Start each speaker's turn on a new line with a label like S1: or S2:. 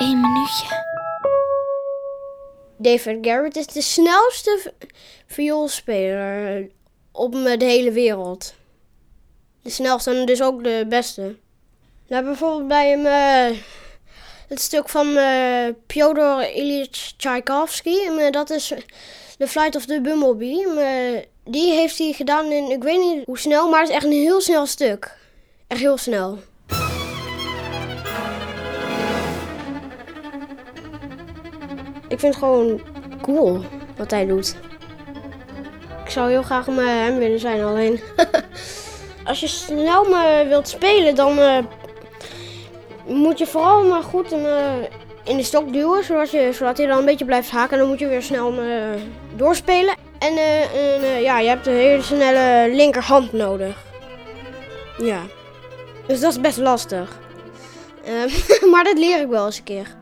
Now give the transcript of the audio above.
S1: één minuutje.
S2: David Garrett is de snelste vioolspeler op de hele wereld. De snelste en dus ook de beste. Nou, bijvoorbeeld bij hem eh, het stuk van eh Pyotr Ilyich Tchaikovsky. dat is The Flight of the Bumblebee. die heeft hij gedaan in, ik weet niet hoe snel, maar het is echt een heel snel stuk. Echt heel snel. Ik vind het gewoon cool wat hij doet. Ik zou heel graag met hem willen zijn, alleen. Als je snel me wilt spelen, dan eh, moet je vooral maar goed eh, in de stok duwen, zodat, je, zodat hij dan een beetje blijft haken. En dan moet je weer snel eh, doorspelen. En, ja, je hebt een hele snelle linkerhand nodig. Ja. Dus dat is best lastig. Eh, maar dat leer ik wel eens een keer.